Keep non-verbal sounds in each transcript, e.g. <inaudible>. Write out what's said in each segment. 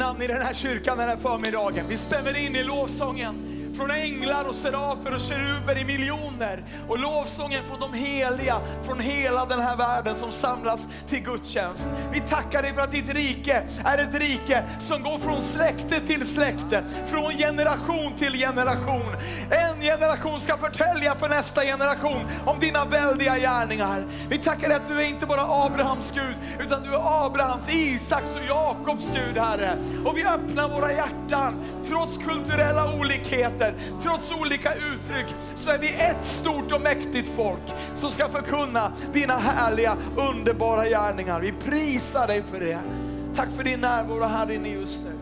namn i den här kyrkan den här förmiddagen. Vi stämmer in i lovsången från änglar och serafer och keruber i miljoner. Och lovsången från de heliga från hela den här världen som samlas till gudstjänst. Vi tackar dig för att ditt rike är ett rike som går från släkte till släkte, från generation till generation. En generation ska förtälja för nästa generation om dina väldiga gärningar. Vi tackar dig att du är inte bara Abrahams Gud, utan du är Abrahams, Isaks och Jakobs Gud, Herre. Och vi öppnar våra hjärtan, trots kulturella olikheter, trots olika uttryck, så är vi ett stort och mäktigt folk som ska förkunna dina härliga, underbara gärningar. Vi prisar dig för det. Tack för din närvaro här inne just nu.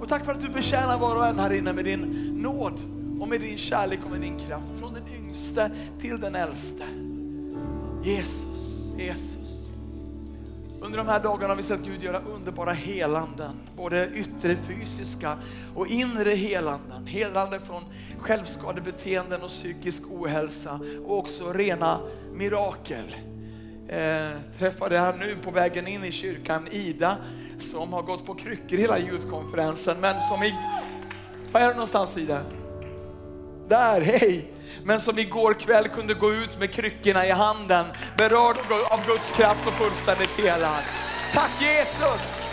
Och tack för att du betjänar var och en här inne med din nåd och med din kärlek och med din kraft. Från den yngste till den äldste. Jesus, Jesus. Under de här dagarna har vi sett Gud göra underbara helanden, både yttre fysiska och inre helanden. Helande från självskadebeteenden och psykisk ohälsa och också rena mirakel. Eh, träffade här nu på vägen in i kyrkan Ida som har gått på kryckor hela ljudkonferensen men som i... Var är du någonstans Ida? Där, hej! men som igår kväll kunde gå ut med kryckorna i handen, berörd av Guds kraft och fullständigt helad. Tack Jesus!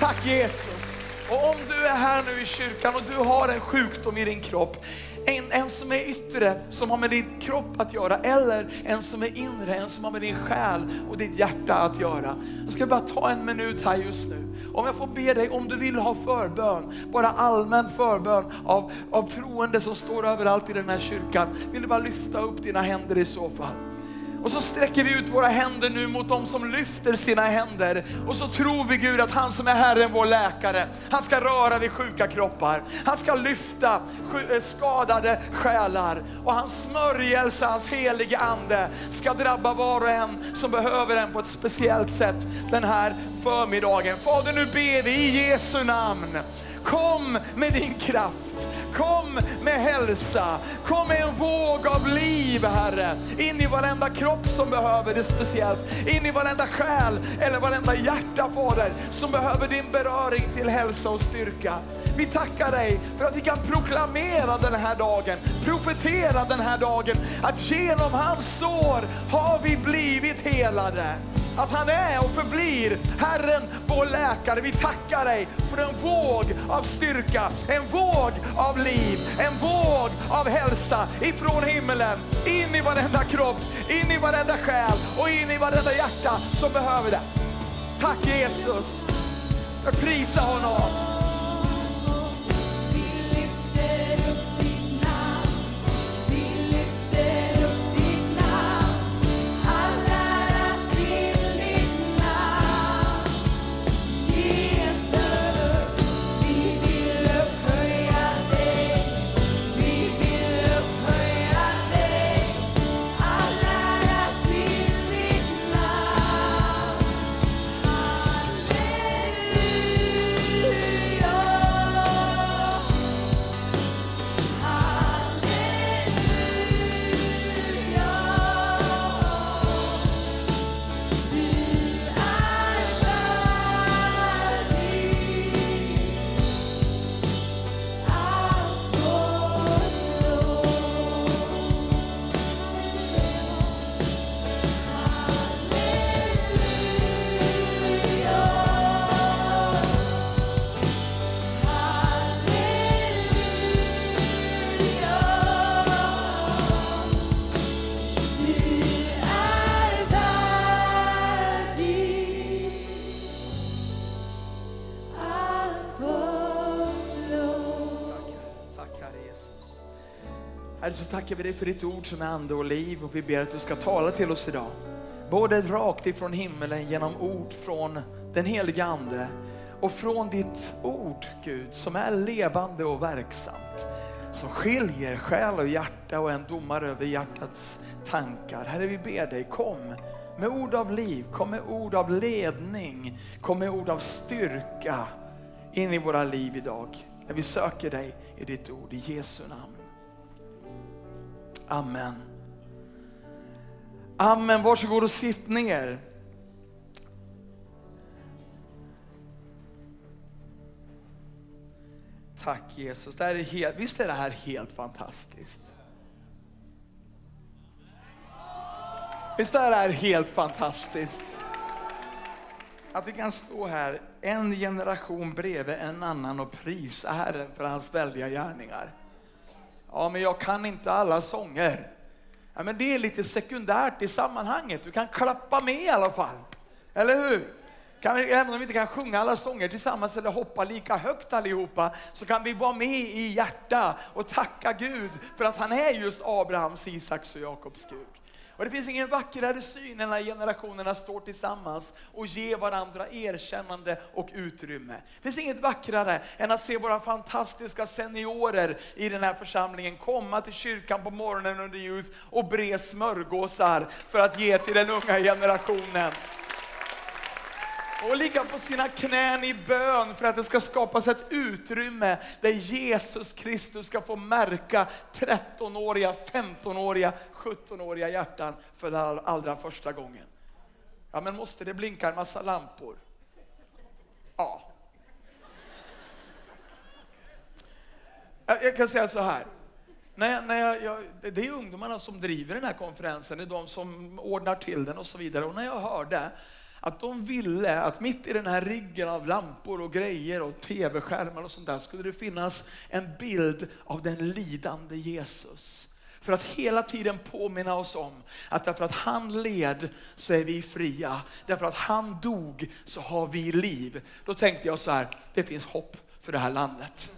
Tack Jesus! Och om du är här nu i kyrkan och du har en sjukdom i din kropp, en, en som är yttre, som har med din kropp att göra, eller en som är inre, en som har med din själ och ditt hjärta att göra. Jag ska bara ta en minut här just nu. Om jag får be dig, om du vill ha förbön, bara allmän förbön av, av troende som står överallt i den här kyrkan, vill du bara lyfta upp dina händer i så fall. Och så sträcker vi ut våra händer nu mot dem som lyfter sina händer. Och så tror vi Gud att han som är Herren, vår läkare, han ska röra vid sjuka kroppar. Han ska lyfta eh, skadade själar. Och hans smörjelse, hans helige ande ska drabba var och en som behöver den på ett speciellt sätt den här förmiddagen. Fader, nu ber vi i Jesu namn. Kom med din kraft. Kom med hälsa, kom med en våg av liv Herre, in i varenda kropp som behöver det speciellt, in i varenda själ eller varenda hjärta Fader, som behöver din beröring till hälsa och styrka. Vi tackar dig för att vi kan proklamera den här dagen, profetera den här dagen, att genom hans sår har vi blivit helade att han är och förblir Herren, vår läkare. Vi tackar dig för en våg av styrka, en våg av liv, en våg av hälsa ifrån himmelen in i varenda kropp, in i varenda själ och in i varenda hjärta som behöver det. Tack Jesus. Jag prisar honom. Tackar vi dig för ditt ord som är ande och liv och vi ber att du ska tala till oss idag. Både rakt ifrån himmelen genom ord från den heliga ande och från ditt ord Gud som är levande och verksamt. Som skiljer själ och hjärta och är en domare över hjärtats tankar. Herre vi ber dig kom med ord av liv, kom med ord av ledning, kom med ord av styrka in i våra liv idag. När vi söker dig i ditt ord, i Jesu namn. Amen. Amen. Varsågod och sitt ner. Tack Jesus. Det här är helt, visst är det här helt fantastiskt? Visst är det här helt fantastiskt? Att vi kan stå här en generation bredvid en annan och prisa Herren för hans väldiga gärningar. Ja, men jag kan inte alla sånger. Ja, men det är lite sekundärt i sammanhanget. Du kan klappa med i alla fall. Eller hur? Kan vi, även om vi inte kan sjunga alla sånger tillsammans eller hoppa lika högt allihopa, så kan vi vara med i hjärta och tacka Gud för att han är just Abrahams, Isaks och Jakobs Gud. Och det finns ingen vackrare syn än när generationerna står tillsammans och ger varandra erkännande och utrymme. Det finns inget vackrare än att se våra fantastiska seniorer i den här församlingen komma till kyrkan på morgonen under Youth och bre smörgåsar för att ge till den unga generationen och ligga på sina knän i bön för att det ska skapas ett utrymme där Jesus Kristus ska få märka 13-åriga, 15-åriga, 17-åriga hjärtan för den allra första gången. Ja, men måste det blinka en massa lampor? Ja. Jag kan säga så här. Nej, nej, jag, det är ungdomarna som driver den här konferensen, det är de som ordnar till den och så vidare. Och när jag hörde att de ville att mitt i den här riggen av lampor och grejer och tv-skärmar och sånt där skulle det finnas en bild av den lidande Jesus. För att hela tiden påminna oss om att därför att han led så är vi fria. Därför att han dog så har vi liv. Då tänkte jag så här, det finns hopp för det här landet.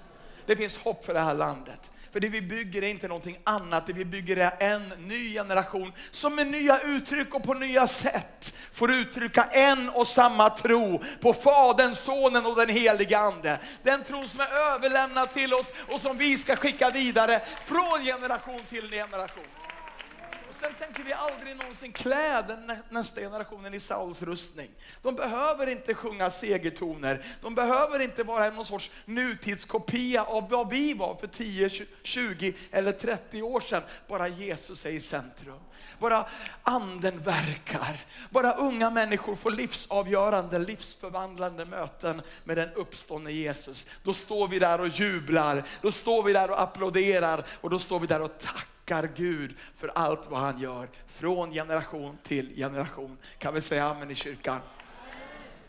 Det finns hopp för det här landet. För det vi bygger är inte någonting annat, det vi bygger är en ny generation som med nya uttryck och på nya sätt får uttrycka en och samma tro på Fadern, Sonen och den helige Ande. Den tron som är överlämnad till oss och som vi ska skicka vidare från generation till generation. Sen tänker vi aldrig någonsin klä den nästa generationen i Sauls rustning. De behöver inte sjunga segertoner. De behöver inte vara någon sorts nutidskopia av vad vi var för 10, 20 eller 30 år sedan. Bara Jesus är i centrum. Bara anden verkar. Bara unga människor får livsavgörande, livsförvandlande möten med den uppståndne Jesus. Då står vi där och jublar. Då står vi där och applåderar och då står vi där och tackar tackar Gud för allt vad han gör från generation till generation. Kan vi säga amen i kyrkan?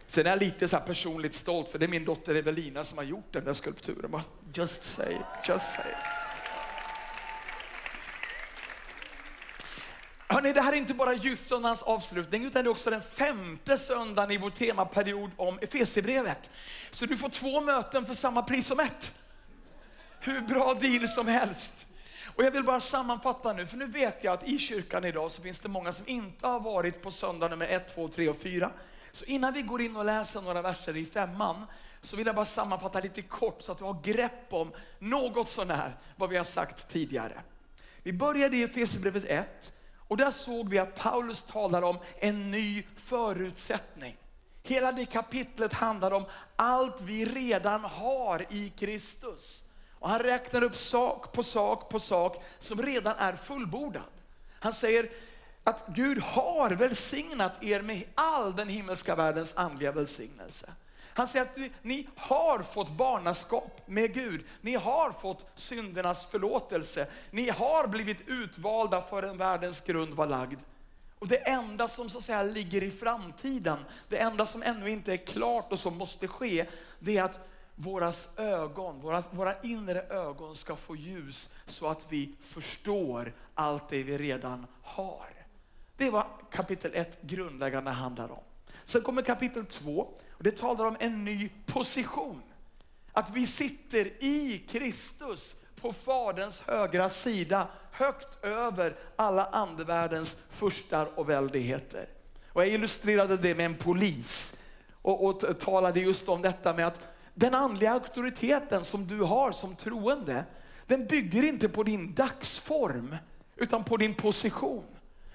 Sen är jag lite så personligt stolt för det är min dotter Evelina som har gjort den där skulpturen. Just say, it, just say. it. Hörrni, det här är inte bara ljussöndagens avslutning utan det är också den femte söndagen i vår temaperiod om Efesierbrevet. Så du får två möten för samma pris som ett. Hur bra deal som helst. Och jag vill bara sammanfatta nu, för nu vet jag att i kyrkan idag så finns det många som inte har varit på söndag nummer 1, 2, 3 och 4. Så innan vi går in och läser några verser i femman, så vill jag bara sammanfatta lite kort så att du har grepp om något sånär vad vi har sagt tidigare. Vi började i Efesierbrevet 1 och där såg vi att Paulus talar om en ny förutsättning. Hela det kapitlet handlar om allt vi redan har i Kristus. Och han räknar upp sak på sak på sak som redan är fullbordad. Han säger att Gud har välsignat er med all den himmelska världens andliga välsignelse. Han säger att ni har fått barnaskap med Gud. Ni har fått syndernas förlåtelse. Ni har blivit utvalda för en världens grund var lagd. Och det enda som så att säga ligger i framtiden, det enda som ännu inte är klart och som måste ske, det är att våras ögon, våra, våra inre ögon ska få ljus så att vi förstår allt det vi redan har. Det är vad kapitel 1 grundläggande handlar om. Sen kommer kapitel 2 och det talar om en ny position. Att vi sitter i Kristus på Faderns högra sida, högt över alla andevärldens furstar och väldigheter. Och jag illustrerade det med en polis och, och talade just om detta med att den andliga auktoriteten som du har som troende, den bygger inte på din dagsform, utan på din position.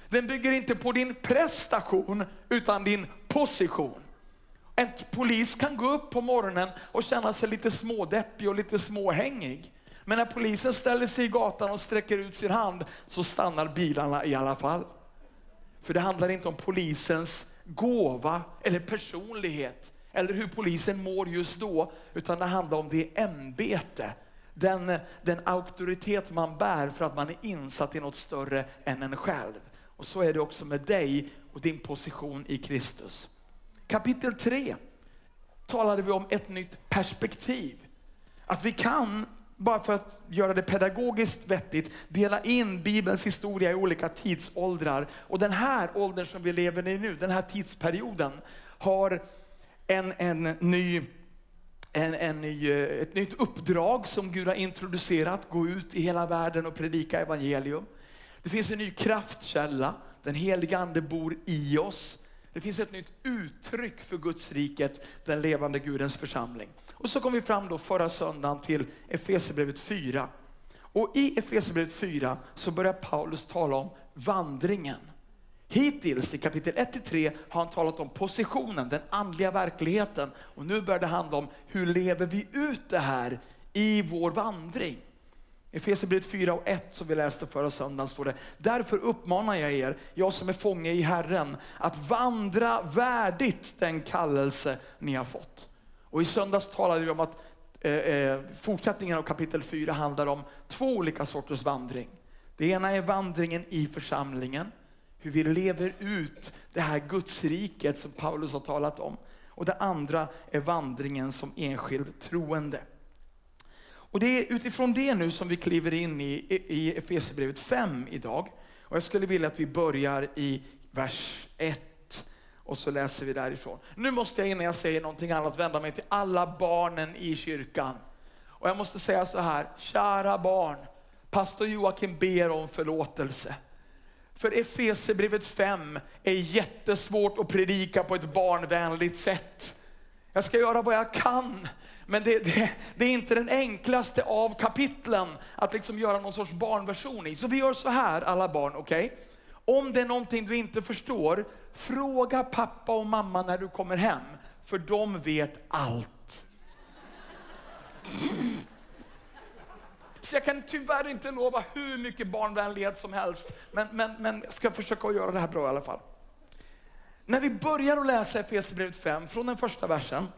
Den bygger inte på din prestation, utan din position. En polis kan gå upp på morgonen och känna sig lite smådeppig och lite småhängig. Men när polisen ställer sig i gatan och sträcker ut sin hand så stannar bilarna i alla fall. För det handlar inte om polisens gåva eller personlighet, eller hur polisen mår just då, utan det handlar om det ämbete, den, den auktoritet man bär för att man är insatt i något större än en själv. Och så är det också med dig och din position i Kristus. Kapitel 3 talade vi om ett nytt perspektiv. Att vi kan, bara för att göra det pedagogiskt vettigt, dela in Bibelns historia i olika tidsåldrar. Och den här åldern som vi lever i nu, den här tidsperioden, har en, en ny en, en ny, eh, ett nytt uppdrag som Gud har introducerat, gå ut i hela världen och predika evangelium. Det finns en ny kraftkälla, den helige ande bor i oss. Det finns ett nytt uttryck för Guds riket, den levande Gudens församling. Och så kom vi fram då förra söndagen till Efesierbrevet 4. Och i Efesierbrevet 4 så börjar Paulus tala om vandringen. Hittills i kapitel 1-3 har han talat om positionen, den andliga verkligheten. Och nu börjar det handla om hur lever vi ut det här i vår vandring. I Efesierbrevet 4 och 1 som vi läste förra söndagen står det, därför uppmanar jag er, jag som är fånge i Herren, att vandra värdigt den kallelse ni har fått. Och i söndags talade vi om att eh, eh fortsättningen av kapitel 4 handlar om två olika sorters vandring. Det ena är vandringen i församlingen, hur vi lever ut det här Gudsriket som Paulus har talat om. Och det andra är vandringen som enskild troende. Och det är utifrån det nu som vi kliver in i, i Efesierbrevet 5 idag. Och jag skulle vilja att vi börjar i vers 1 och så läser vi därifrån. Nu måste jag innan jag säger någonting annat vända mig till alla barnen i kyrkan. Och jag måste säga så här, kära barn, pastor Joakim ber om förlåtelse. För Efesierbrevet 5 är jättesvårt att predika på ett barnvänligt sätt. Jag ska göra vad jag kan, men det, det, det, är inte den enklaste av kapitlen att liksom göra någon sorts barnversion i. Så vi gör så här alla barn, okej? Okay? Om det är någonting du inte förstår, fråga pappa och mamma när du kommer hem, för de vet allt. Så jag kan tyvärr inte lova hur mycket barnvänlighet som helst, men, men, men jag ska försöka göra det här bra i alla fall. När vi börjar att läsa Efesierbrevet 5, från den första versen,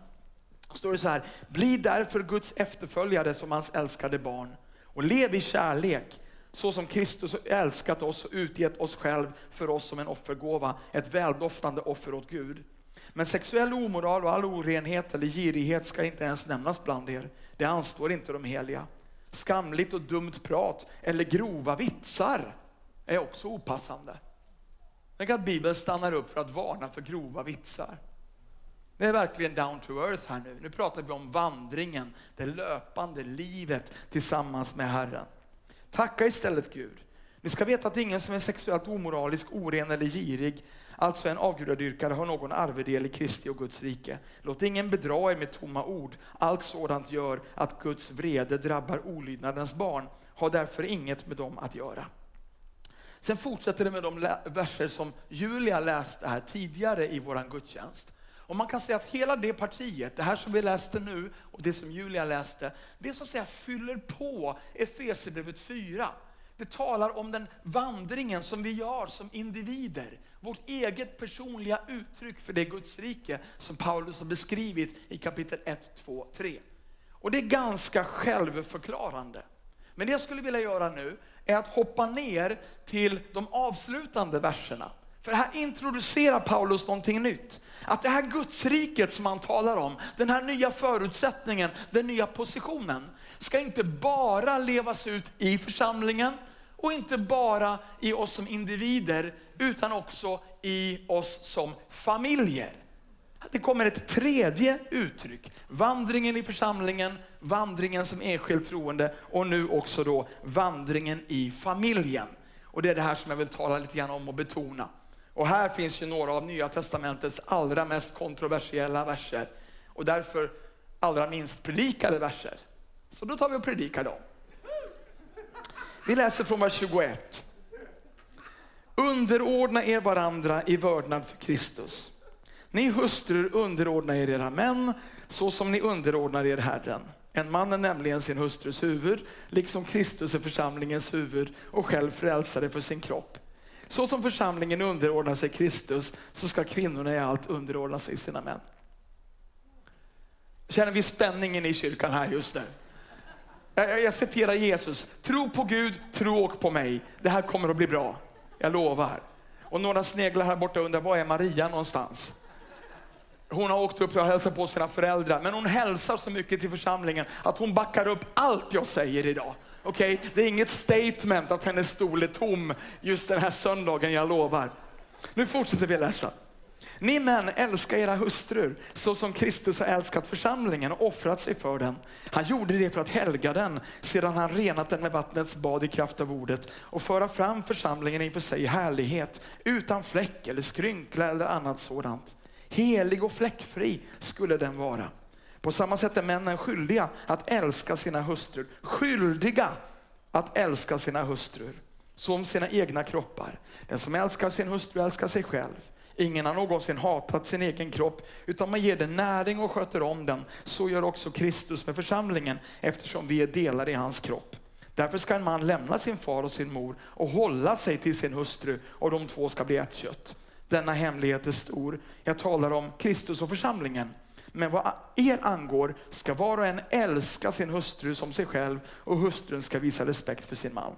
står det så här, bli därför Guds efterföljare som hans älskade barn och lev i kärlek så som Kristus älskat oss och utgett oss själv för oss som en offergåva, ett väldoftande offer åt Gud. Men sexuell omoral och all orenhet eller girighet ska inte ens nämnas bland er. Det anstår inte de heliga. Skamligt och dumt prat eller grova vitsar är också opassande. Tänk att Bibeln stannar upp för att varna för grova vitsar. Det är verkligen down to earth här nu. Nu pratar vi om vandringen, det löpande livet tillsammans med Herren. Tacka istället Gud. Ni ska veta att ingen som är sexuellt omoralisk, oren eller girig, alltså en avgudadyrkare, har någon arvedel i Kristi och Guds rike. Låt ingen bedra er med tomma ord. Allt sådant gör att Guds vrede drabbar olydnadens barn. Har därför inget med dem att göra. Sen fortsätter det med de verser som Julia läste här tidigare i vår gudstjänst. Och man kan säga att hela det partiet, det här som vi läste nu och det som Julia läste, det så att säga fyller på Efesierbrevet 4. Det talar om den vandringen som vi gör som individer. Vårt eget personliga uttryck för det Guds rike som Paulus har beskrivit i kapitel 1, 2, 3. Och det är ganska självförklarande. Men det jag skulle vilja göra nu är att hoppa ner till de avslutande verserna. För här introducerar Paulus någonting nytt. Att det här Gudsriket som han talar om, den här nya förutsättningen, den nya positionen, ska inte bara levas ut i församlingen och inte bara i oss som individer, utan också i oss som familjer. Det kommer ett tredje uttryck. Vandringen i församlingen, vandringen som enskild troende och nu också då vandringen i familjen. Och det är det här som jag vill tala lite grann om och betona. Och här finns ju några av Nya Testamentets allra mest kontroversiella verser och därför allra minst predikade verser. Så då tar vi och predikar dem. Vi läser från vers 21. Underordna er varandra i vördnad för Kristus. Ni hustrur underordna er era män så som ni underordnar er Herren. En man är nämligen sin hustrus huvud, liksom Kristus är församlingens huvud och själv frälsare för sin kropp. Så som församlingen underordnar sig Kristus så ska kvinnorna i allt underordna sig sina män. Känner vi spänningen i kyrkan här just nu. Jag, jag citerar Jesus. Tro på Gud, tro och på mig. Det här kommer att bli bra. Jag lovar. Och några sneglar här borta undrar, var är Maria någonstans? Hon har åkt upp och hälsat på sina föräldrar, men hon hälsar så mycket till församlingen att hon backar upp allt jag säger idag. Okej, okay? det är inget statement att hennes stol är tom just den här söndagen, jag lovar. Nu fortsätter vi läsa. Ni män älskar era hustrur så som Kristus har älskat församlingen och offrat sig för den. Han gjorde det för att helga den sedan han renat den med vattnets bad i kraft av ordet och föra fram församlingen inför sig i härlighet utan fläck eller skrynkla eller annat sådant. Helig och fläckfri skulle den vara. På samma sätt är männen skyldiga att älska sina hustrur. Skyldiga att älska sina hustrur som sina egna kroppar. Den som älskar sin hustru älskar sig själv. Ingen har någonsin hatat sin egen kropp, utan man ger den näring och sköter om den. Så gör också Kristus med församlingen, eftersom vi är delar i hans kropp. Därför ska en man lämna sin far och sin mor och hålla sig till sin hustru och de två ska bli ett kött. Denna hemlighet är stor. Jag talar om Kristus och församlingen. Men vad er angår ska var och en älska sin hustru som sig själv och hustrun ska visa respekt för sin man.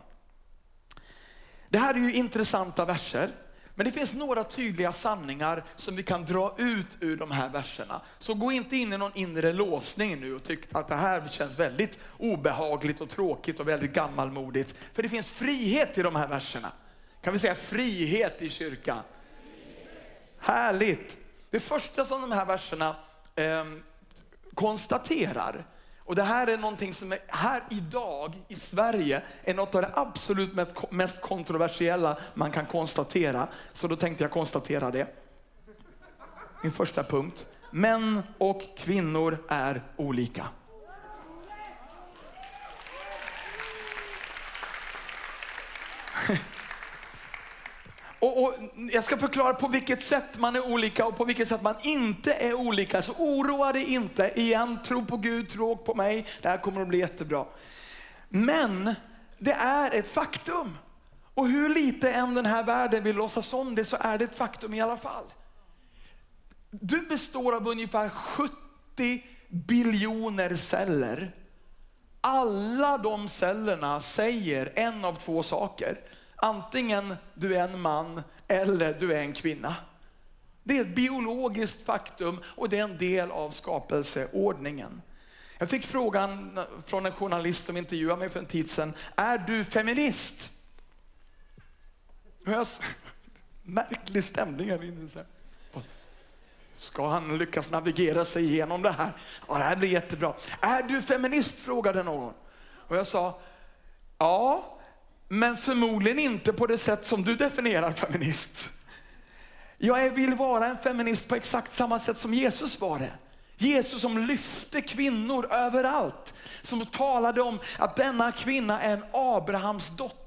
Det här är ju intressanta verser. Men det finns några tydliga sanningar som vi kan dra ut ur de här verserna. Så gå inte in i någon inre låsning nu och tyck att det här känns väldigt obehagligt och tråkigt och väldigt gammalmodigt. För det finns frihet i de här verserna. Kan vi säga frihet i kyrkan? Härligt! Det första som de här verserna eh, konstaterar, och det här är någonting som är här idag i Sverige är något av det absolut mest kontroversiella man kan konstatera. Så då tänkte jag konstatera det. Min första punkt. Män och kvinnor är olika. <laughs> Och, och, jag ska förklara på vilket sätt man är olika och på vilket sätt man inte är olika. Så oroa dig inte. Igen, tro på Gud, tro på mig. Det här kommer att bli jättebra. Men det är ett faktum. Och hur lite än den här världen vill låtsas om det så är det ett faktum i alla fall. Du består av ungefär 70 biljoner celler. Alla de cellerna säger en av två saker. Antingen du är en man eller du är en kvinna. Det är ett biologiskt faktum och det är en del av skapelseordningen. Jag fick frågan från en journalist som intervjuade mig för en tid sedan. Är du feminist? Märklig stämning här inne. Ska han lyckas navigera sig igenom det här? Ja, det här blir jättebra. Är du feminist? frågade någon. Och jag sa, ja, men förmodligen inte på det sätt som du definierar feminist. Jag vill vara en feminist på exakt samma sätt som Jesus var det. Jesus som lyfte kvinnor överallt. Som talade om att denna kvinna är en Abrahams dotter.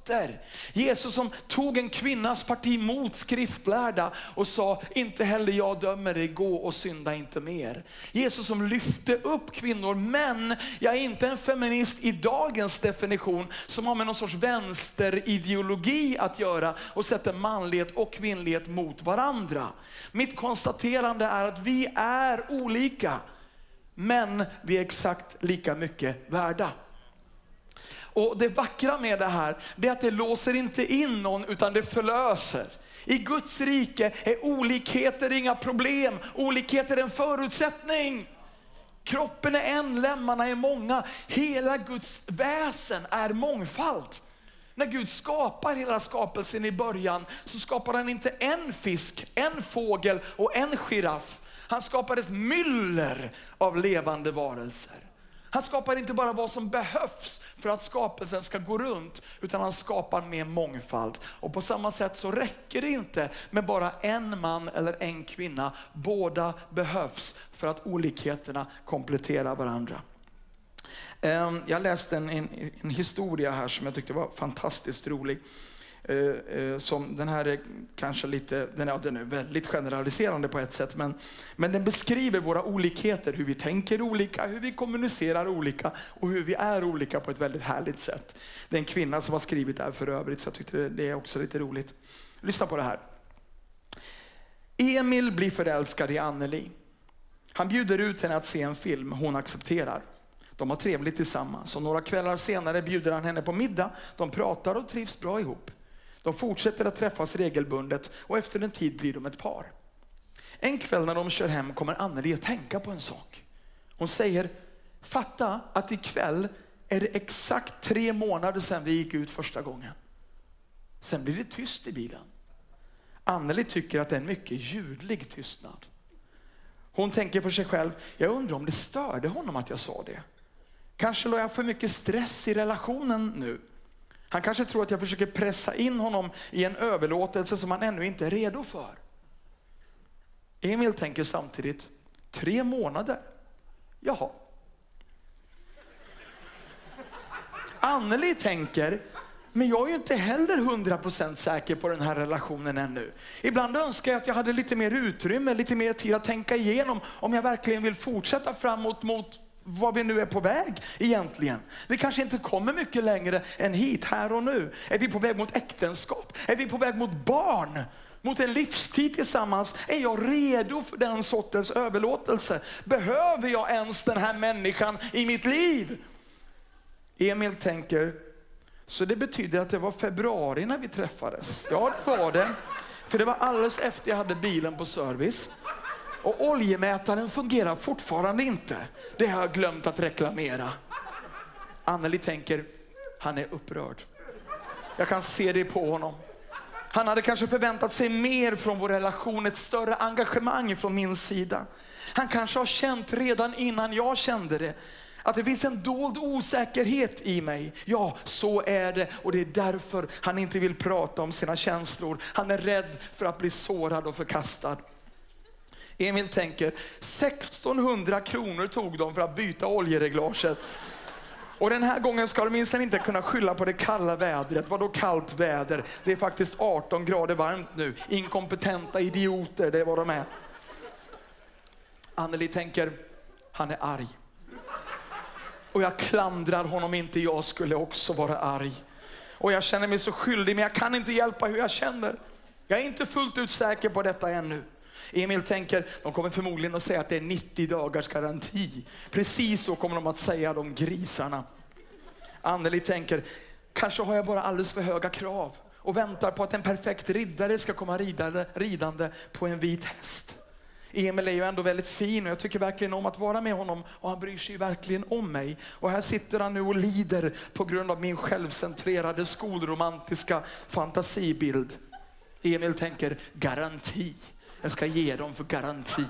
Jesus som tog en kvinnas parti mot skriftlärda och sa, inte heller jag dömer dig, gå och synda inte mer. Jesus som lyfte upp kvinnor, men jag är inte en feminist i dagens definition som har med någon sorts vänsterideologi att göra och sätter manlighet och kvinnlighet mot varandra. Mitt konstaterande är att vi är olika men vi är exakt lika mycket värda. Och Det vackra med det här är att det låser inte in någon utan det förlöser. I Guds rike är olikheter inga problem, olikheter är en förutsättning. Kroppen är en, lemmarna är många. Hela Guds väsen är mångfald. När Gud skapar hela skapelsen i början så skapar han inte en fisk, en fågel och en giraff. Han skapar ett myller av levande varelser. Han skapar inte bara vad som behövs för att skapelsen ska gå runt, utan han skapar med mångfald. Och på samma sätt så räcker det inte med bara en man eller en kvinna. Båda behövs för att olikheterna kompletterar varandra. Ehm, jag läste en, en, en historia här som jag tyckte var fantastiskt rolig. Eh, eh, som den här är kanske lite, den är, den är väldigt generaliserande på ett sätt, men, men den beskriver våra olikheter, hur vi tänker olika, hur vi kommunicerar olika och hur vi är olika på ett väldigt härligt sätt. Det är en kvinna som har skrivit det här för övrigt, så jag tyckte det är också lite roligt. Lyssna på det här. Emil blir förälskad i Anneli. Han bjuder ut henne att se en film, hon accepterar. De har trevligt tillsammans och några kvällar senare bjuder han henne på middag. De pratar och trivs bra ihop. De fortsätter att träffas regelbundet och efter en tid blir de ett par. En kväll när de kör hem kommer Anneli att tänka på en sak. Hon säger, fatta att ikväll är det exakt tre månader sedan vi gick ut första gången. Sen blir det tyst i bilen. Anneli tycker att det är en mycket ljudlig tystnad. Hon tänker för sig själv, jag undrar om det störde honom att jag sa det. Kanske la jag för mycket stress i relationen nu. Han kanske tror att jag försöker pressa in honom i en överlåtelse som han ännu inte är redo för. Emil tänker samtidigt, tre månader? Jaha. Anneli tänker, men jag är ju inte heller 100% säker på den här relationen ännu. Ibland önskar jag att jag hade lite mer utrymme, lite mer tid att tänka igenom om jag verkligen vill fortsätta framåt mot vad vi nu är på väg egentligen. Vi kanske inte kommer mycket längre än hit, här och nu. Är vi på väg mot äktenskap? Är vi på väg mot barn? Mot en livstid tillsammans? Är jag redo för den sortens överlåtelse? Behöver jag ens den här människan i mitt liv? Emil tänker, så det betyder att det var februari när vi träffades. Ja, det var det. För det var alldeles efter jag hade bilen på service. Och oljemätaren fungerar fortfarande inte. Det har jag glömt att reklamera. Anneli tänker, han är upprörd. Jag kan se det på honom. Han hade kanske förväntat sig mer från vår relation, ett större engagemang från min sida. Han kanske har känt redan innan jag kände det, att det finns en dold osäkerhet i mig. Ja, så är det och det är därför han inte vill prata om sina känslor. Han är rädd för att bli sårad och förkastad. Emil tänker, 1600 kronor tog de för att byta oljereglaget. Och den här gången ska de minsann inte kunna skylla på det kalla vädret. Vadå kallt väder? Det är faktiskt 18 grader varmt nu. Inkompetenta idioter, det är vad de är. Anneli tänker, han är arg. Och jag klandrar honom inte, jag skulle också vara arg. Och jag känner mig så skyldig, men jag kan inte hjälpa hur jag känner. Jag är inte fullt ut säker på detta ännu. Emil tänker, de kommer förmodligen att säga att det är 90 dagars garanti. Precis så kommer de att säga de grisarna. Anneli tänker, kanske har jag bara alldeles för höga krav och väntar på att en perfekt riddare ska komma ridande, ridande på en vit häst. Emil är ju ändå väldigt fin och jag tycker verkligen om att vara med honom och han bryr sig ju verkligen om mig. Och här sitter han nu och lider på grund av min självcentrerade skolromantiska fantasibild. Emil tänker garanti. Jag ska ge dem för garanti.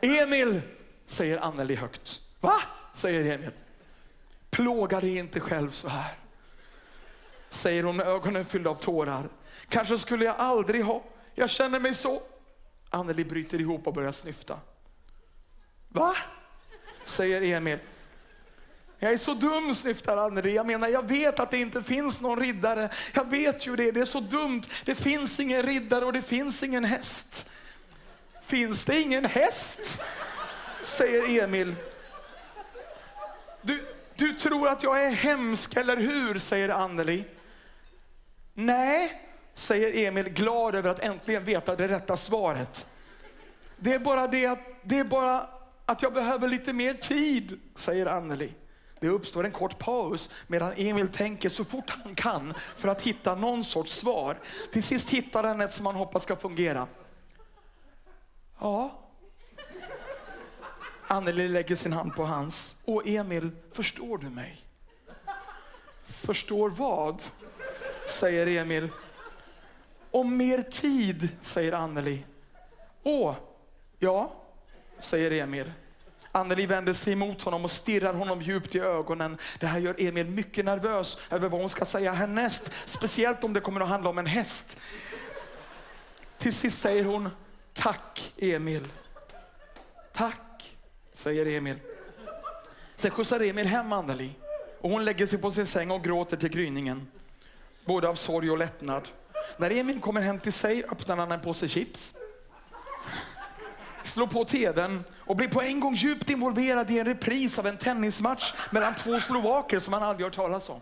Emil, säger Anneli högt. Va? säger Emil. Plåga dig inte själv så här. Säger hon med ögonen fyllda av tårar. Kanske skulle jag aldrig ha, jag känner mig så. Anneli bryter ihop och börjar snyfta. Va? säger Emil. Jag är så dum, snyftar Anneli. Jag menar, jag vet att det inte finns någon riddare. Jag vet ju det, det är så dumt. Det finns ingen riddare och det finns ingen häst. Finns det ingen häst? Säger Emil. Du, du tror att jag är hemsk, eller hur? Säger Anneli. Nej, säger Emil glad över att äntligen veta det rätta svaret. Det är bara det att, det är bara att jag behöver lite mer tid, säger Anneli. Det uppstår en kort paus medan Emil tänker så fort han kan för att hitta någon sorts svar. Till sist hittar han ett som han hoppas ska fungera. Ja. Anneli lägger sin hand på hans. Och Emil, förstår du mig? Förstår vad? Säger Emil. Om mer tid, säger Anneli. Åh, ja, säger Emil. Anneli vänder sig emot honom och stirrar honom djupt i ögonen. Det här gör Emil mycket nervös över vad hon ska säga härnäst. Speciellt om det kommer att handla om en häst. Till sist säger hon, tack Emil. Tack, säger Emil. Sen skjutsar Emil hem Anneli och hon lägger sig på sin säng och gråter till gryningen. Både av sorg och lättnad. När Emil kommer hem till sig öppnar han en påse chips slår på tvn och blir på en gång djupt involverad i en repris av en tennismatch mellan två slovaker som han aldrig hört talas om.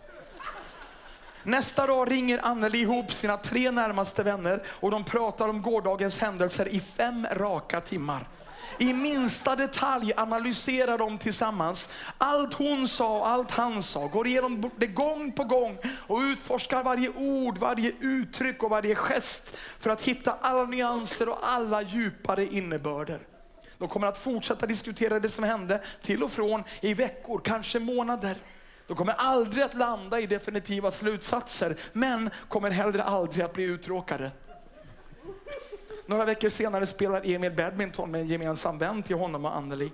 Nästa dag ringer Anneli ihop sina tre närmaste vänner och de pratar om gårdagens händelser i fem raka timmar. I minsta detalj analyserar de tillsammans. Allt hon sa och allt han sa. Går igenom det gång på gång och utforskar varje ord, varje uttryck och varje gest för att hitta alla nyanser och alla djupare innebörder. De kommer att fortsätta diskutera det som hände till och från i veckor, kanske månader. De kommer aldrig att landa i definitiva slutsatser, men kommer heller aldrig att bli uttråkade. Några veckor senare spelar Emil badminton med en gemensam vän till honom och Anneli.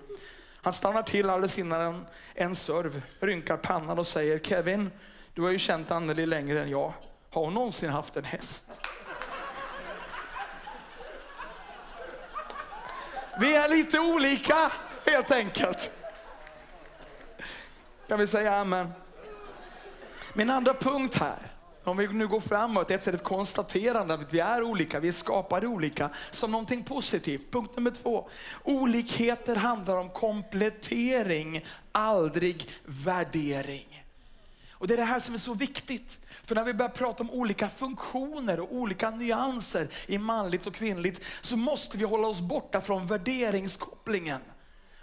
Han stannar till alldeles innan en, en serv, rynkar pannan och säger Kevin, du har ju känt Anneli längre än jag. Har hon någonsin haft en häst? Vi är lite olika helt enkelt. Kan vi säga amen? Min andra punkt här, om vi nu går framåt efter ett konstaterande att vi är olika, vi är skapade olika, som någonting positivt. Punkt nummer två, olikheter handlar om komplettering, aldrig värdering. Och Det är det här som är så viktigt. För när vi börjar prata om olika funktioner och olika nyanser i manligt och kvinnligt så måste vi hålla oss borta från värderingskopplingen.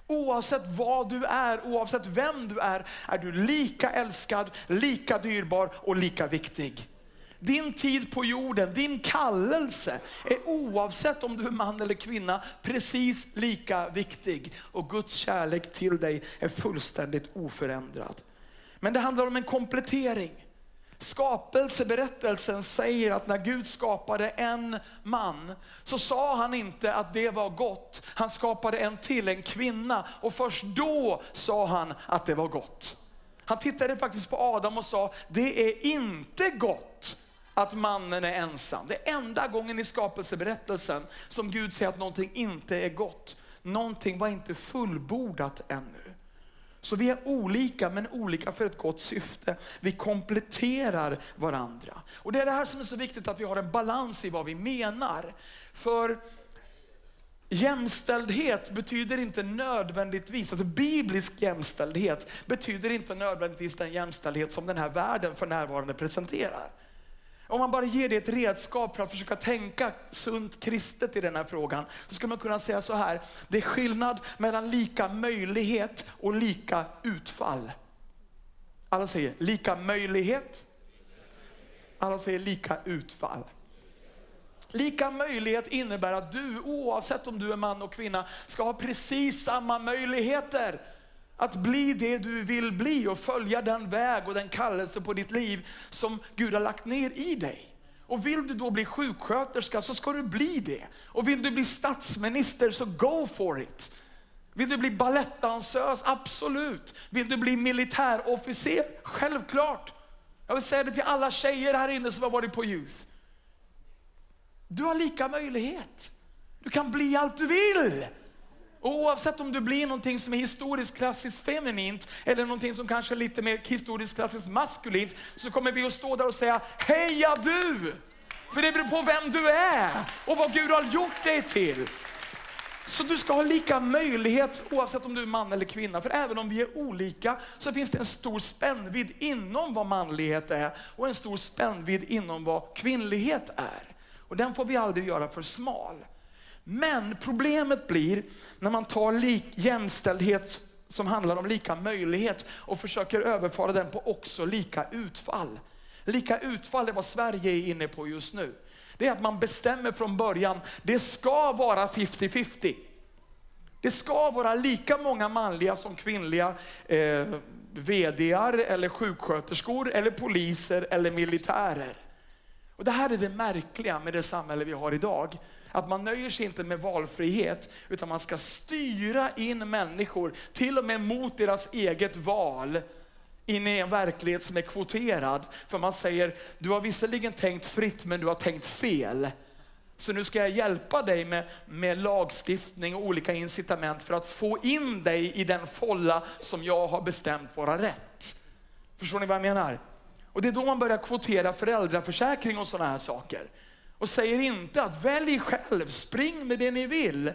Oavsett vad du är, oavsett vem du är, är du lika älskad, lika dyrbar och lika viktig. Din tid på jorden, din kallelse är oavsett om du är man eller kvinna precis lika viktig. Och Guds kärlek till dig är fullständigt oförändrad. Men det handlar om en komplettering. Skapelseberättelsen säger att när Gud skapade en man så sa han inte att det var gott. Han skapade en till, en kvinna och först då sa han att det var gott. Han tittade faktiskt på Adam och sa, det är inte gott att mannen är ensam. Det är enda gången i skapelseberättelsen som Gud säger att någonting inte är gott. Någonting var inte fullbordat ännu. Så vi är olika, men olika för ett gott syfte. Vi kompletterar varandra. Och Det är det här som är så viktigt, att vi har en balans i vad vi menar. För jämställdhet betyder inte nödvändigtvis, alltså biblisk jämställdhet betyder inte nödvändigtvis den jämställdhet som den här världen för närvarande presenterar. Om man bara ger det ett redskap för att försöka tänka sunt kristet i den här frågan, så skulle man kunna säga så här. Det är skillnad mellan lika möjlighet och lika utfall. Alla säger lika möjlighet. Alla säger lika utfall. Lika möjlighet innebär att du, oavsett om du är man och kvinna, ska ha precis samma möjligheter att bli det du vill bli och följa den väg och den kallelse på ditt liv som Gud har lagt ner i dig. Och vill du då bli sjuksköterska så ska du bli det. Och vill du bli statsminister så go for it. Vill du bli balettdansös? Absolut. Vill du bli militärofficer? Självklart. Jag vill säga det till alla tjejer här inne som har varit på Youth. Du har lika möjlighet. Du kan bli allt du vill. Oavsett om du blir någonting som är historiskt klassiskt feminint eller någonting som kanske är lite mer historiskt klassiskt maskulint så kommer vi att stå där och säga heja du! För det beror på vem du är och vad Gud har gjort dig till. Så du ska ha lika möjlighet oavsett om du är man eller kvinna. För även om vi är olika så finns det en stor spännvidd inom vad manlighet är och en stor spännvidd inom vad kvinnlighet är. Och den får vi aldrig göra för smal. Men problemet blir när man tar lik, jämställdhet som handlar om lika möjlighet och försöker överföra den på också lika utfall. Lika utfall är vad Sverige är inne på just nu. Det är att man bestämmer från början, det ska vara 50-50. Det ska vara lika många manliga som kvinnliga eh, VDar eller sjuksköterskor eller poliser eller militärer. Och Det här är det märkliga med det samhälle vi har idag. Att man nöjer sig inte med valfrihet, utan man ska styra in människor, till och med mot deras eget val, in i en verklighet som är kvoterad. För man säger, du har visserligen tänkt fritt, men du har tänkt fel. Så nu ska jag hjälpa dig med, med lagstiftning och olika incitament för att få in dig i den folla som jag har bestämt vara rätt. Förstår ni vad jag menar? Och det är då man börjar kvotera föräldraförsäkring och sådana här saker och säger inte att välj själv, spring med det ni vill.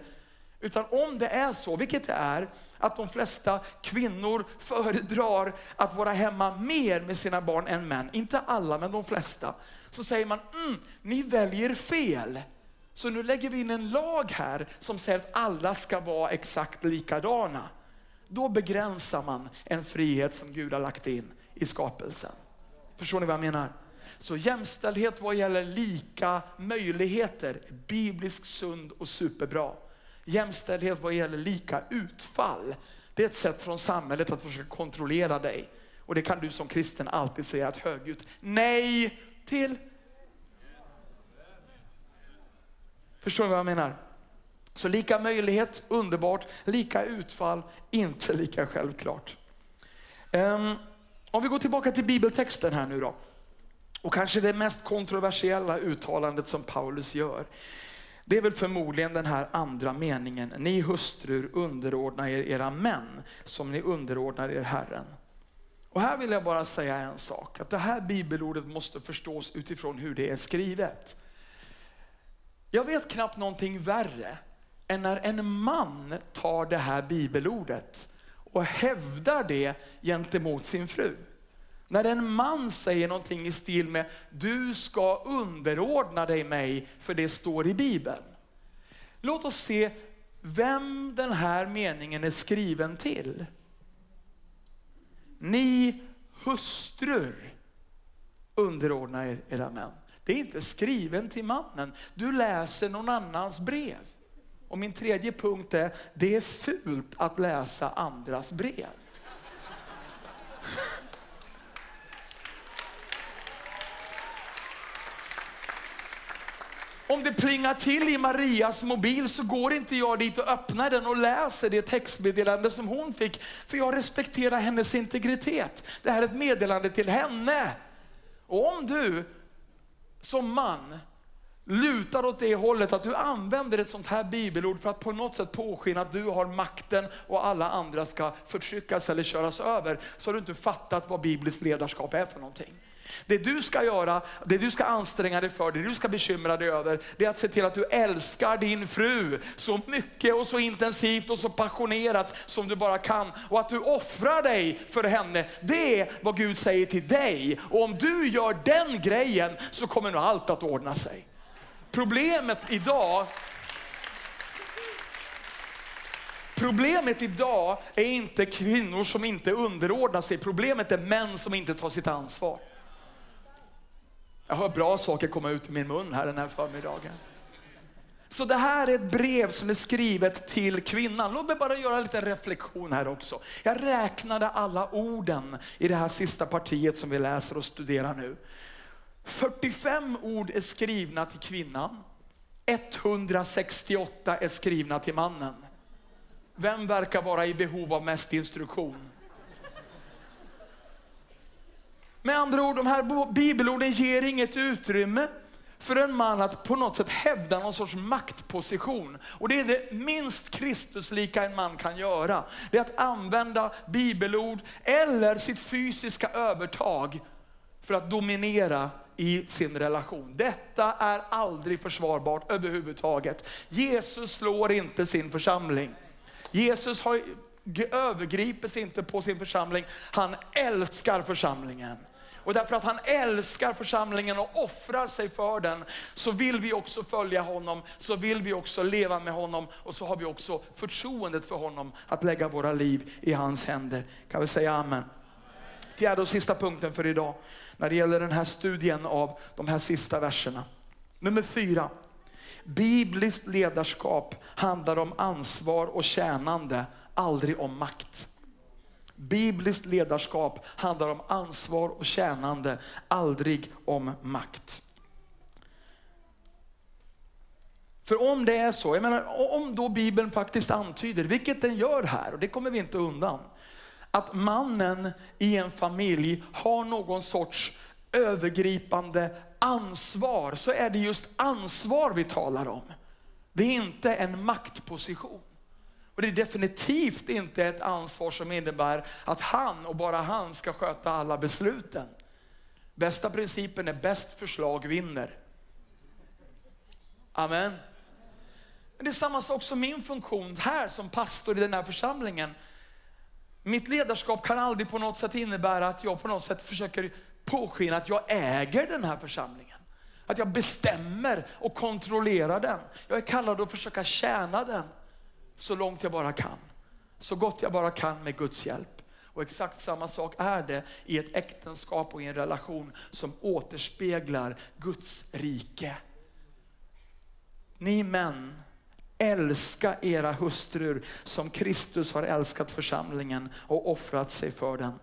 Utan om det är så, vilket det är, att de flesta kvinnor föredrar att vara hemma mer med sina barn än män, inte alla men de flesta, så säger man, mm, ni väljer fel. Så nu lägger vi in en lag här som säger att alla ska vara exakt likadana. Då begränsar man en frihet som Gud har lagt in i skapelsen. Förstår ni vad jag menar? Så jämställdhet vad gäller lika möjligheter är bibliskt sund och superbra. Jämställdhet vad gäller lika utfall, det är ett sätt från samhället att försöka kontrollera dig. Och det kan du som kristen alltid säga ett högljutt nej till. Förstår ni vad jag menar? Så lika möjlighet, underbart. Lika utfall, inte lika självklart. Um, om vi går tillbaka till bibeltexten här nu då. Och kanske det mest kontroversiella uttalandet som Paulus gör. Det är väl förmodligen den här andra meningen. Ni hustrur underordnar er era män som ni underordnar er Herren. Och här vill jag bara säga en sak, att det här bibelordet måste förstås utifrån hur det är skrivet. Jag vet knappt någonting värre än när en man tar det här bibelordet och hävdar det gentemot sin fru. När en man säger någonting i stil med du ska underordna dig mig för det står i Bibeln. Låt oss se vem den här meningen är skriven till. Ni hustrur underordna er era män. Det är inte skriven till mannen. Du läser någon annans brev. Och min tredje punkt är, det är fult att läsa andras brev. Om det plingar till i Marias mobil så går inte jag dit och öppnar den och läser det textmeddelande som hon fick. För jag respekterar hennes integritet. Det här är ett meddelande till henne. Och om du som man lutar åt det hållet att du använder ett sånt här bibelord för att på något sätt påskina att du har makten och alla andra ska förtryckas eller köras över, så har du inte fattat vad bibliskt ledarskap är för någonting. Det du ska göra, det du ska anstränga dig för, det du ska bekymra dig över, det är att se till att du älskar din fru så mycket och så intensivt och så passionerat som du bara kan. Och att du offrar dig för henne. Det är vad Gud säger till dig. Och om du gör den grejen så kommer nog allt att ordna sig. Problemet idag Problemet idag är inte kvinnor som inte underordnar sig. Problemet är män som inte tar sitt ansvar. Jag hör bra saker komma ut ur min mun här den här förmiddagen. Så det här är ett brev som är skrivet till kvinnan. Låt mig bara göra en liten reflektion här också. Jag räknade alla orden i det här sista partiet som vi läser och studerar nu. 45 ord är skrivna till kvinnan. 168 är skrivna till mannen. Vem verkar vara i behov av mest instruktion? Med andra ord, de här bibelorden ger inget utrymme för en man att på något sätt hävda någon sorts maktposition. Och det är det minst Kristuslika en man kan göra. Det är att använda bibelord eller sitt fysiska övertag för att dominera i sin relation. Detta är aldrig försvarbart överhuvudtaget. Jesus slår inte sin församling. Jesus har, övergriper sig inte på sin församling, han älskar församlingen. Och därför att han älskar församlingen och offrar sig för den, så vill vi också följa honom, så vill vi också leva med honom och så har vi också förtroendet för honom att lägga våra liv i hans händer. Kan vi säga amen? Fjärde och sista punkten för idag, när det gäller den här studien av de här sista verserna. Nummer fyra. Bibliskt ledarskap handlar om ansvar och tjänande, aldrig om makt. Bibliskt ledarskap handlar om ansvar och tjänande, aldrig om makt. För om det är så, jag menar, om då Bibeln faktiskt antyder, vilket den gör här, och det kommer vi inte undan, att mannen i en familj har någon sorts övergripande ansvar, så är det just ansvar vi talar om. Det är inte en maktposition. Och det är definitivt inte ett ansvar som innebär att han och bara han ska sköta alla besluten. Bästa principen är bäst förslag vinner. Amen. Men det är samma sak som min funktion här som pastor i den här församlingen. Mitt ledarskap kan aldrig på något sätt innebära att jag på något sätt försöker påskina att jag äger den här församlingen. att jag bestämmer och kontrollerar den. Jag är kallad att försöka tjäna den så långt jag bara kan. Så gott jag bara kan med Guds hjälp. Och exakt samma sak är det i ett äktenskap och i en relation som återspeglar Guds rike. Ni män, älska era hustrur som Kristus har älskat församlingen och offrat sig för den.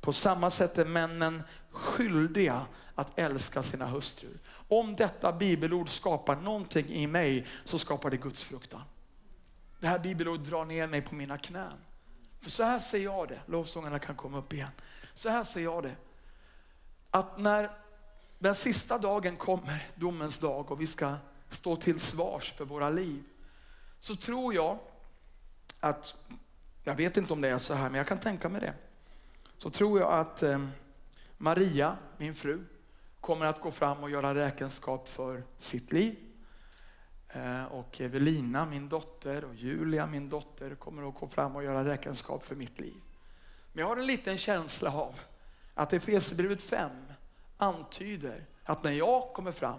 På samma sätt är männen skyldiga att älska sina hustrur. Om detta bibelord skapar någonting i mig så skapar det Guds fruktan. Det här bibelordet drar ner mig på mina knän. För så här ser jag det, lovsångarna kan komma upp igen. Så här ser jag det. Att när den sista dagen kommer, domens dag, och vi ska stå till svars för våra liv, så tror jag att, jag vet inte om det är så här, men jag kan tänka mig det. Så tror jag att eh, Maria, min fru, kommer att gå fram och göra räkenskap för sitt liv. Eh, och Evelina, min dotter, och Julia, min dotter, kommer att gå fram och göra räkenskap för mitt liv. Men jag har en liten känsla av att Efesierbrevet 5 antyder att när jag kommer fram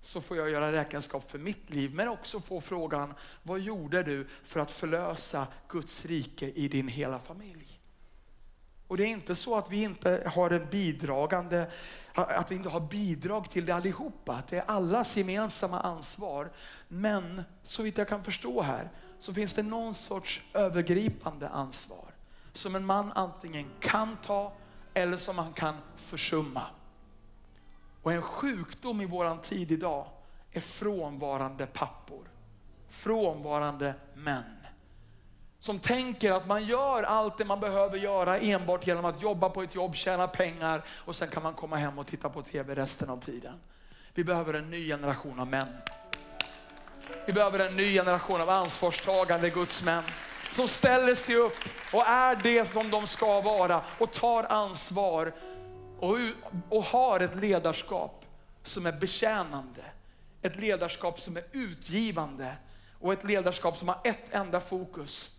så får jag göra räkenskap för mitt liv, men också få frågan, vad gjorde du för att förlösa Guds rike i din hela familj? Och det är inte så att vi inte har en bidragande, att vi inte har bidrag till det allihopa. Att det är allas gemensamma ansvar. Men så vitt jag kan förstå här så finns det någon sorts övergripande ansvar. Som en man antingen kan ta eller som han kan försumma. Och en sjukdom i våran tid idag är frånvarande pappor. Frånvarande män som tänker att man gör allt det man behöver göra enbart genom att jobba på ett jobb, tjäna pengar och sen kan man komma hem och titta på TV resten av tiden. Vi behöver en ny generation av män. Vi behöver en ny generation av ansvarstagande gudsmän som ställer sig upp och är det som de ska vara och tar ansvar och, och har ett ledarskap som är betjänande. Ett ledarskap som är utgivande och ett ledarskap som har ett enda fokus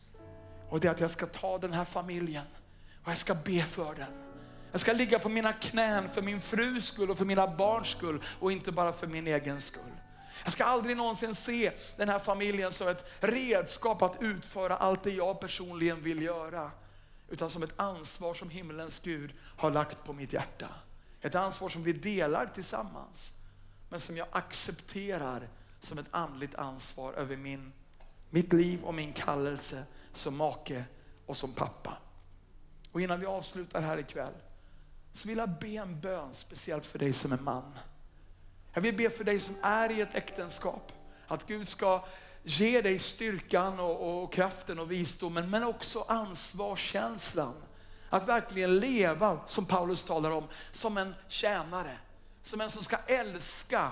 och det är att jag ska ta den här familjen och jag ska be för den. Jag ska ligga på mina knän för min frus skull och för mina barns skull och inte bara för min egen skull. Jag ska aldrig någonsin se den här familjen som ett redskap att utföra allt det jag personligen vill göra. Utan som ett ansvar som himlens Gud har lagt på mitt hjärta. Ett ansvar som vi delar tillsammans. Men som jag accepterar som ett andligt ansvar över min, mitt liv och min kallelse som make och som pappa. Och innan vi avslutar här ikväll så vill jag be en bön speciellt för dig som är man. Jag vill be för dig som är i ett äktenskap. Att Gud ska ge dig styrkan och, och kraften och visdomen men också ansvarskänslan. Att verkligen leva, som Paulus talar om, som en tjänare. Som en som ska älska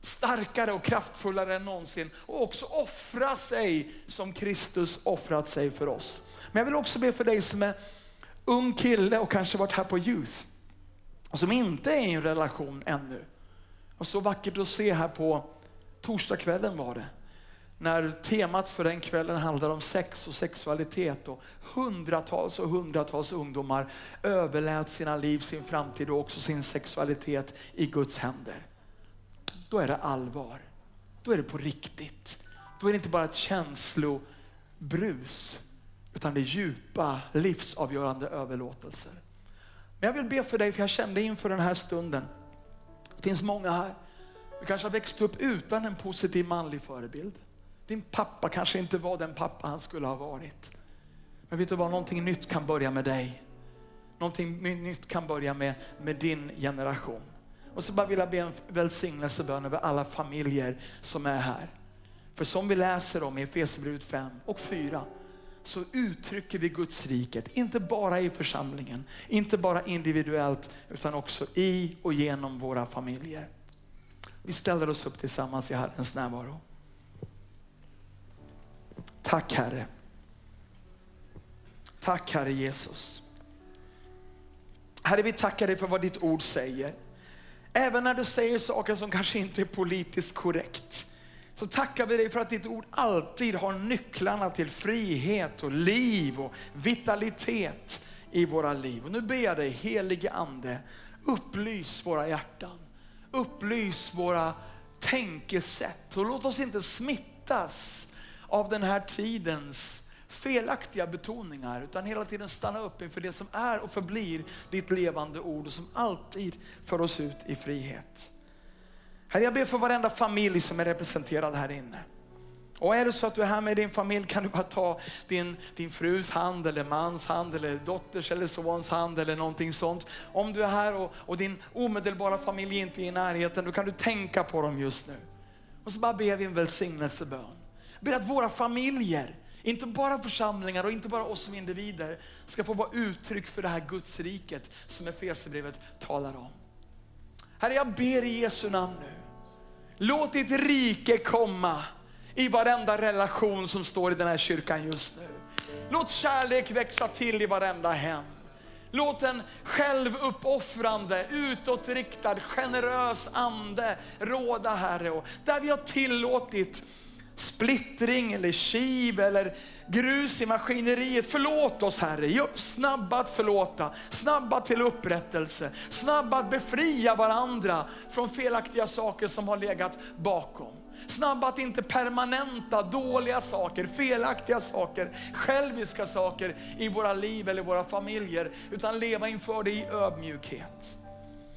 starkare och kraftfullare än någonsin och också offra sig som Kristus offrat sig för oss. Men jag vill också be för dig som är ung kille och kanske varit här på Youth och som inte är i en relation ännu. Och så vackert att se här på torsdagskvällen var det. När temat för den kvällen handlade om sex och sexualitet och hundratals och hundratals ungdomar överlät sina liv, sin framtid och också sin sexualitet i Guds händer då är det allvar. Då är det på riktigt. Då är det inte bara ett känslobrus, utan det är djupa, livsavgörande överlåtelser. Men jag vill be för dig, för jag kände inför den här stunden, det finns många här, du kanske har växt upp utan en positiv manlig förebild. Din pappa kanske inte var den pappa han skulle ha varit. Men vet du vad, någonting nytt kan börja med dig. Någonting nytt kan börja med, med din generation. Och så bara vill jag be en välsignelsebön över alla familjer som är här. För som vi läser om i Efesierbrevet 5 och 4 så uttrycker vi Guds riket, inte bara i församlingen, inte bara individuellt, utan också i och genom våra familjer. Vi ställer oss upp tillsammans i Herrens närvaro. Tack Herre. Tack Herre Jesus. Herre, vi tackar dig för vad ditt ord säger. Även när du säger saker som kanske inte är politiskt korrekt. Så tackar vi dig för att ditt ord alltid har nycklarna till frihet och liv och vitalitet i våra liv. Och nu ber jag dig helige ande, upplys våra hjärtan. Upplys våra tänkesätt och låt oss inte smittas av den här tidens felaktiga betoningar, utan hela tiden stanna upp inför det som är och förblir ditt levande ord och som alltid för oss ut i frihet. Herre, jag ber för varenda familj som är representerad här inne. Och är det så att du är här med din familj kan du bara ta din, din frus hand, eller mans hand, eller dotters eller sons hand eller någonting sånt. Om du är här och, och din omedelbara familj inte är i närheten, då kan du tänka på dem just nu. Och så bara ber vi en välsignelsebön. Ber att våra familjer, inte bara församlingar och inte bara oss som individer, ska få vara uttryck för det här Guds riket som Efesierbrevet talar om. Herre, jag ber i Jesu namn nu. Låt ditt rike komma i varenda relation som står i den här kyrkan just nu. Låt kärlek växa till i varenda hem. Låt en självuppoffrande, utåtriktad, generös ande råda Herre. Och där vi har tillåtit splittring eller kiv eller grus i maskineriet. Förlåt oss Herre, snabba att förlåta, snabba till upprättelse, snabba att befria varandra från felaktiga saker som har legat bakom. Snabba att inte permanenta dåliga saker, felaktiga saker, själviska saker i våra liv eller våra familjer, utan leva inför det i ödmjukhet.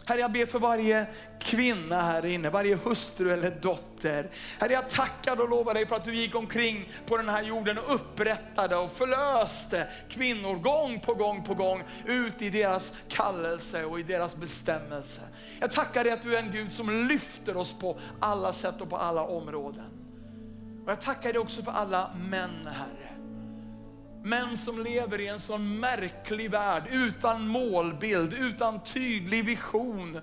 Herre, jag ber för varje kvinna här inne, varje hustru eller dotter. Herre, jag tackar och lovar dig för att du gick omkring på den här jorden och upprättade och förlöste kvinnor gång på gång på gång ut i deras kallelse och i deras bestämmelse. Jag tackar dig att du är en Gud som lyfter oss på alla sätt och på alla områden. Och jag tackar dig också för alla män, Herre. Män som lever i en sån märklig värld utan målbild, utan tydlig vision.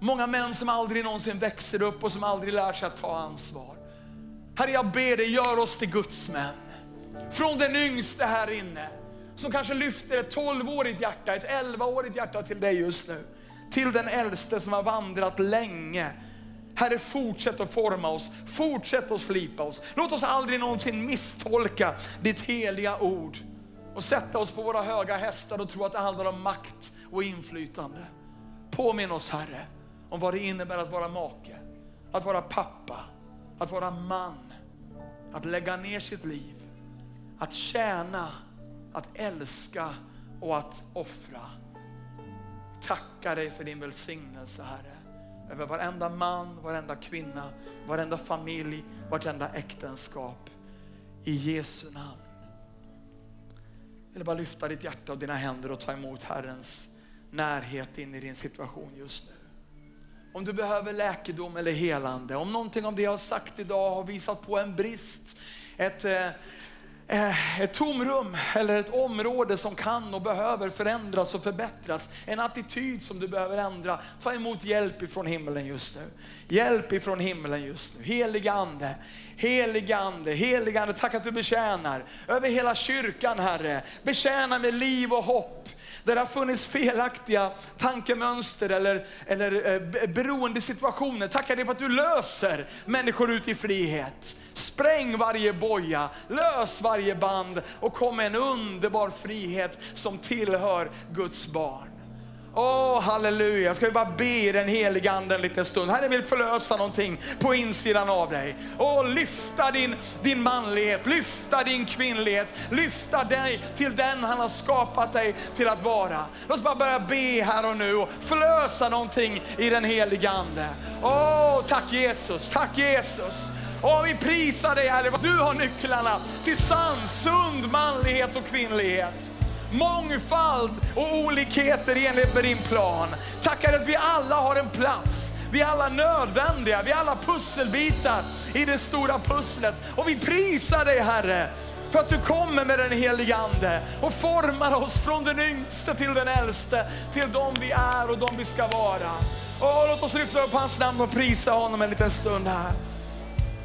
Många män som aldrig någonsin växer upp och som aldrig lär sig att ta ansvar. Herre, jag ber dig, gör oss till Guds män. Från den yngste här inne, som kanske lyfter ett 12-årigt hjärta, ett 11-årigt hjärta till dig just nu. Till den äldste som har vandrat länge Herre, fortsätt att forma oss, fortsätt att slipa oss. Låt oss aldrig någonsin misstolka ditt heliga ord och sätta oss på våra höga hästar och tro att det handlar om makt och inflytande. Påminn oss Herre om vad det innebär att vara make, att vara pappa, att vara man, att lägga ner sitt liv, att tjäna, att älska och att offra. Tacka dig för din välsignelse Herre över varenda man, varenda kvinna, varenda familj, vartenda äktenskap. I Jesu namn. Jag vill bara lyfta ditt hjärta och dina händer och ta emot Herrens närhet in i din situation just nu. Om du behöver läkedom eller helande, om någonting av det jag har sagt idag har visat på en brist, ett, eh, Eh, ett tomrum eller ett område som kan och behöver förändras och förbättras. En attityd som du behöver ändra. Ta emot hjälp ifrån himlen just nu. Hjälp ifrån himlen just nu. Heliga Ande, heliga Ande, heliga Ande. Tack att du betjänar över hela kyrkan Herre. Betjäna med liv och hopp. Där det har funnits felaktiga tankemönster eller, eller eh, beroende situationer. Tackar dig för att du löser människor ut i frihet. Spräng varje boja, lös varje band och kom med en underbar frihet som tillhör Guds barn. Åh, oh, halleluja. Ska vi bara be i den heliga anden en liten stund. Herren vill förlösa någonting på insidan av dig. Åh, oh, lyfta din, din manlighet, lyfta din kvinnlighet, lyfta dig till den han har skapat dig till att vara. Låt oss bara börja be här och nu och förlösa någonting i den heliga ande. Åh, oh, tack Jesus, tack Jesus. Åh, vi prisar dig Herre, du har nycklarna till sann, sund manlighet och kvinnlighet mångfald och olikheter i enlighet med din plan. Tackar att vi alla har en plats. Vi är alla nödvändiga, vi är alla pusselbitar i det stora pusslet. Och vi prisar dig Herre för att du kommer med den helige Ande och formar oss från den yngste till den äldste, till de vi är och de vi ska vara. Och låt oss lyfta upp hans namn och prisa honom en liten stund här.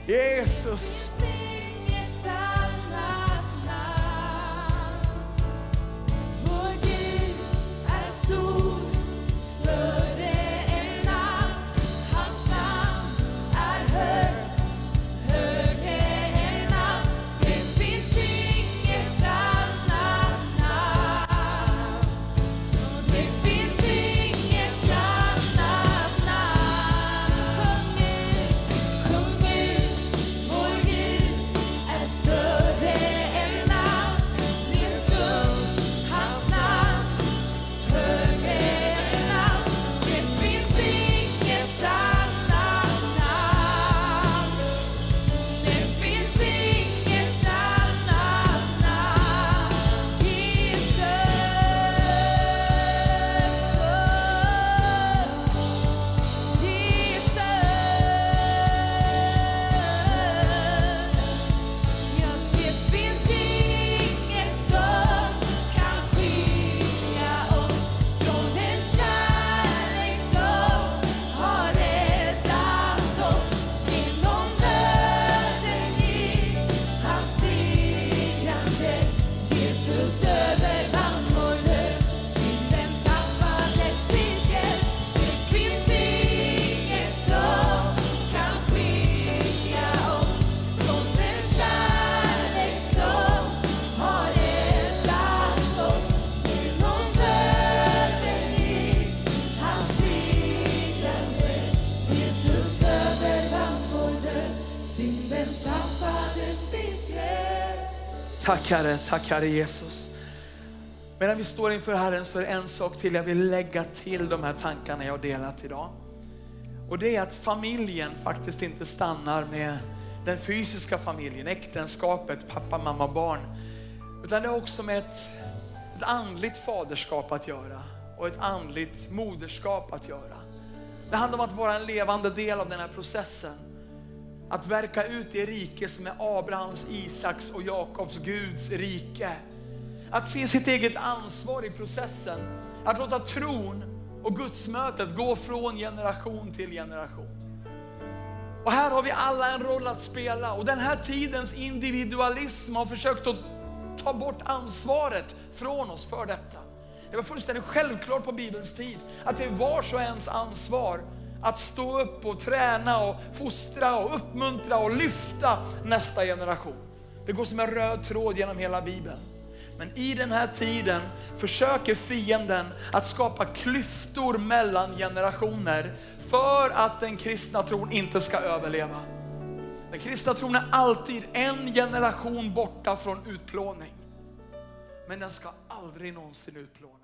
Jesus. Tack Herre, tack Herre Jesus. Medan vi står inför Herren så är det en sak till jag vill lägga till de här tankarna jag har delat idag. Och det är att familjen faktiskt inte stannar med den fysiska familjen, äktenskapet, pappa, mamma, barn. Utan det har också med ett, ett andligt faderskap att göra och ett andligt moderskap att göra. Det handlar om att vara en levande del av den här processen. Att verka ut det rike som är Abrahams, Isaks och Jakobs Guds rike. Att se sitt eget ansvar i processen. Att låta tron och gudsmötet gå från generation till generation. Och här har vi alla en roll att spela och den här tidens individualism har försökt att ta bort ansvaret från oss för detta. Det var fullständigt självklart på Bibelns tid att det är vars och ens ansvar att stå upp och träna och fostra och uppmuntra och lyfta nästa generation. Det går som en röd tråd genom hela Bibeln. Men i den här tiden försöker fienden att skapa klyftor mellan generationer för att den kristna tron inte ska överleva. Den kristna tron är alltid en generation borta från utplåning. Men den ska aldrig någonsin utplånas.